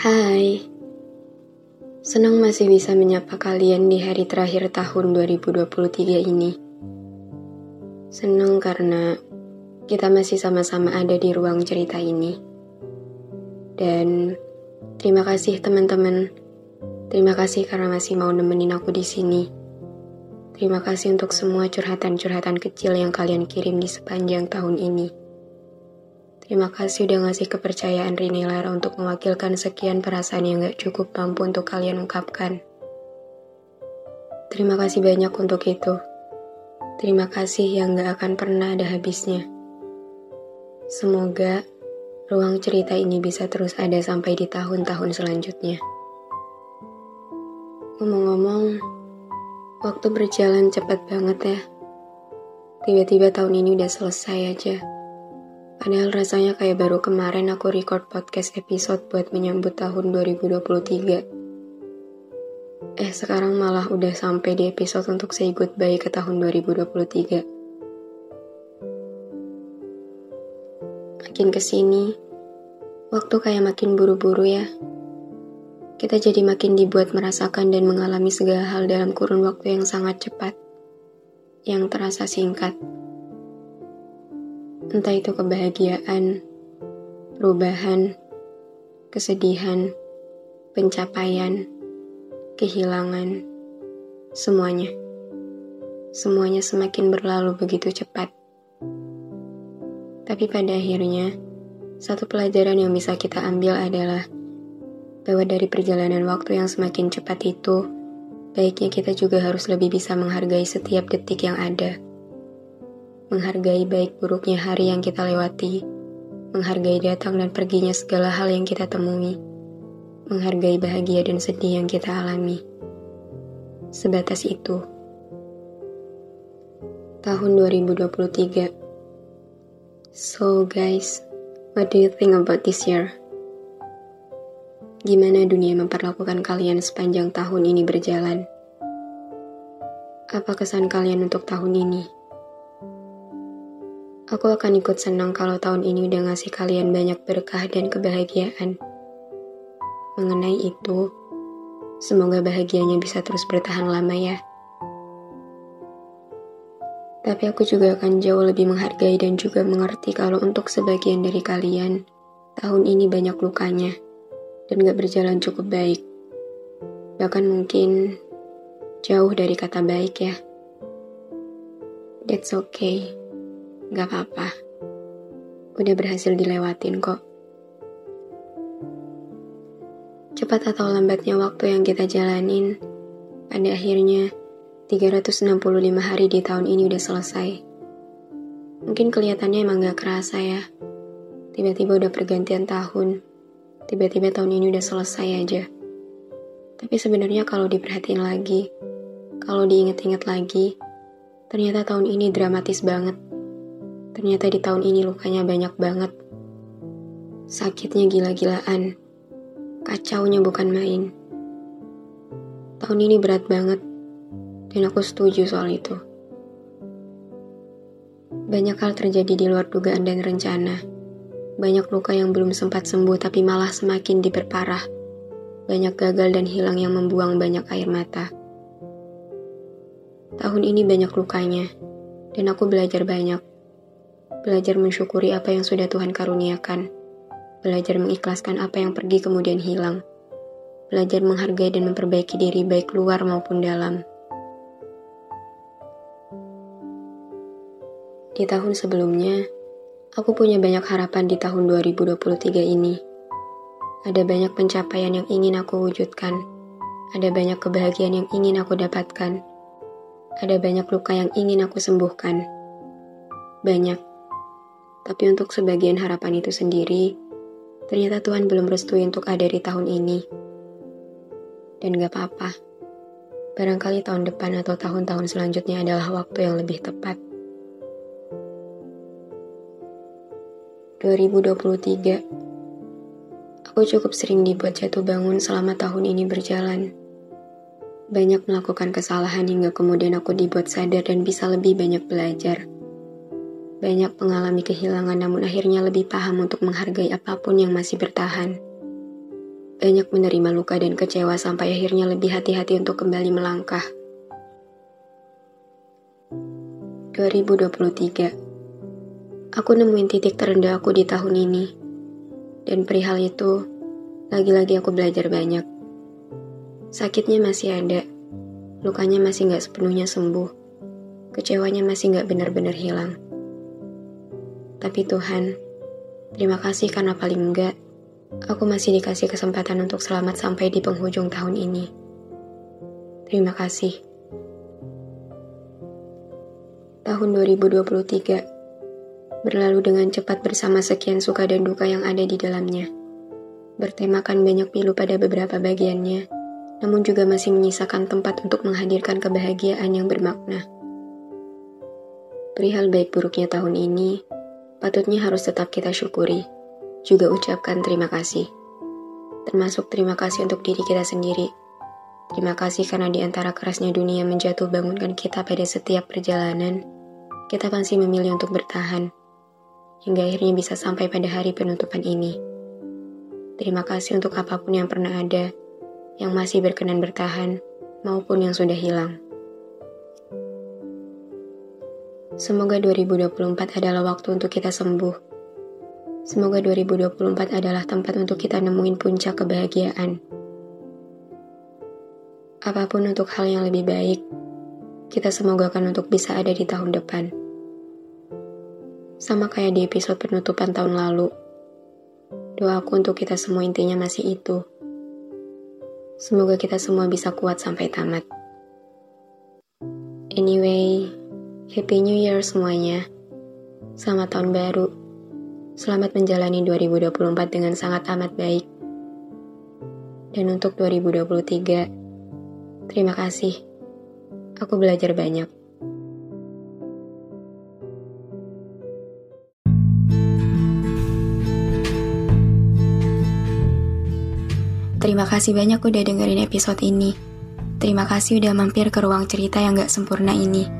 Hai, senang masih bisa menyapa kalian di hari terakhir tahun 2023 ini. Senang karena kita masih sama-sama ada di ruang cerita ini. Dan terima kasih teman-teman. Terima kasih karena masih mau nemenin aku di sini. Terima kasih untuk semua curhatan-curhatan kecil yang kalian kirim di sepanjang tahun ini. Terima kasih udah ngasih kepercayaan Rini Lara untuk mewakilkan sekian perasaan yang gak cukup mampu untuk kalian ungkapkan. Terima kasih banyak untuk itu. Terima kasih yang gak akan pernah ada habisnya. Semoga ruang cerita ini bisa terus ada sampai di tahun-tahun selanjutnya. Ngomong-ngomong, waktu berjalan cepat banget ya. Tiba-tiba tahun ini udah selesai aja. Padahal rasanya kayak baru kemarin aku record podcast episode buat menyambut tahun 2023. Eh, sekarang malah udah sampai di episode untuk say goodbye ke tahun 2023. Makin ke sini, waktu kayak makin buru-buru ya. Kita jadi makin dibuat merasakan dan mengalami segala hal dalam kurun waktu yang sangat cepat. Yang terasa singkat entah itu kebahagiaan, perubahan, kesedihan, pencapaian, kehilangan, semuanya. Semuanya semakin berlalu begitu cepat. Tapi pada akhirnya, satu pelajaran yang bisa kita ambil adalah bahwa dari perjalanan waktu yang semakin cepat itu, baiknya kita juga harus lebih bisa menghargai setiap detik yang ada menghargai baik buruknya hari yang kita lewati, menghargai datang dan perginya segala hal yang kita temui, menghargai bahagia dan sedih yang kita alami. Sebatas itu. Tahun 2023. So guys, what do you think about this year? Gimana dunia memperlakukan kalian sepanjang tahun ini berjalan? Apa kesan kalian untuk tahun ini? Aku akan ikut senang kalau tahun ini udah ngasih kalian banyak berkah dan kebahagiaan. Mengenai itu, semoga bahagianya bisa terus bertahan lama ya. Tapi aku juga akan jauh lebih menghargai dan juga mengerti kalau untuk sebagian dari kalian, tahun ini banyak lukanya dan gak berjalan cukup baik. Bahkan mungkin jauh dari kata baik ya. That's okay. Gak apa-apa. Udah berhasil dilewatin kok. Cepat atau lambatnya waktu yang kita jalanin, pada akhirnya 365 hari di tahun ini udah selesai. Mungkin kelihatannya emang gak kerasa ya. Tiba-tiba udah pergantian tahun. Tiba-tiba tahun ini udah selesai aja. Tapi sebenarnya kalau diperhatiin lagi, kalau diinget-inget lagi, ternyata tahun ini dramatis banget. Ternyata di tahun ini lukanya banyak banget. Sakitnya gila-gilaan. Kacaunya bukan main. Tahun ini berat banget. Dan aku setuju soal itu. Banyak hal terjadi di luar dugaan dan rencana. Banyak luka yang belum sempat sembuh tapi malah semakin diperparah. Banyak gagal dan hilang yang membuang banyak air mata. Tahun ini banyak lukanya, dan aku belajar banyak belajar mensyukuri apa yang sudah Tuhan karuniakan, belajar mengikhlaskan apa yang pergi kemudian hilang, belajar menghargai dan memperbaiki diri baik luar maupun dalam. Di tahun sebelumnya, aku punya banyak harapan di tahun 2023 ini. Ada banyak pencapaian yang ingin aku wujudkan. Ada banyak kebahagiaan yang ingin aku dapatkan. ada banyak luka yang ingin aku sembuhkan. Banyak. Tapi untuk sebagian harapan itu sendiri, ternyata Tuhan belum restui untuk ada di tahun ini. Dan gak apa-apa. Barangkali tahun depan atau tahun-tahun selanjutnya adalah waktu yang lebih tepat. 2023 Aku cukup sering dibuat jatuh bangun selama tahun ini berjalan. Banyak melakukan kesalahan hingga kemudian aku dibuat sadar dan bisa lebih banyak belajar. Banyak mengalami kehilangan namun akhirnya lebih paham untuk menghargai apa pun yang masih bertahan. Banyak menerima luka dan kecewa sampai akhirnya lebih hati-hati untuk kembali melangkah. 2023 Aku nemuin titik terendah aku di tahun ini. Dan perihal itu, lagi-lagi aku belajar banyak. Sakitnya masih ada, lukanya masih gak sepenuhnya sembuh, kecewanya masih gak benar-benar hilang. Tapi Tuhan, terima kasih karena paling enggak, aku masih dikasih kesempatan untuk selamat sampai di penghujung tahun ini. Terima kasih. Tahun 2023 berlalu dengan cepat bersama sekian suka dan duka yang ada di dalamnya. Bertemakan banyak pilu pada beberapa bagiannya, namun juga masih menyisakan tempat untuk menghadirkan kebahagiaan yang bermakna. Perihal baik buruknya tahun ini, patutnya harus tetap kita syukuri, juga ucapkan terima kasih. Termasuk terima kasih untuk diri kita sendiri. Terima kasih karena di antara kerasnya dunia menjatuh bangunkan kita pada setiap perjalanan, kita masih memilih untuk bertahan, hingga akhirnya bisa sampai pada hari penutupan ini. Terima kasih untuk apa pun yang pernah ada, yang masih berkenan bertahan maupun yang sudah hilang. Semoga 2024 adalah waktu untuk kita sembuh. Semoga 2024 adalah tempat untuk kita nemuin puncak kebahagiaan. Apa pun untuk hal yang lebih baik, kita semoga akan untuk bisa ada di tahun depan. Sama kayak di episode penutupan tahun lalu, doaku untuk kita semua intinya masih itu Semoga kita semua bisa kuat sampai tamat. Anyway, Happy New Year semuanya. Selamat tahun baru. Selamat menjalani 2024 dengan sangat amat baik. Dan untuk 2023, terima kasih. Aku belajar banyak. Terima kasih banyak udah dengerin episode ini. Terima kasih udah mampir ke ruang cerita yang gak sempurna ini.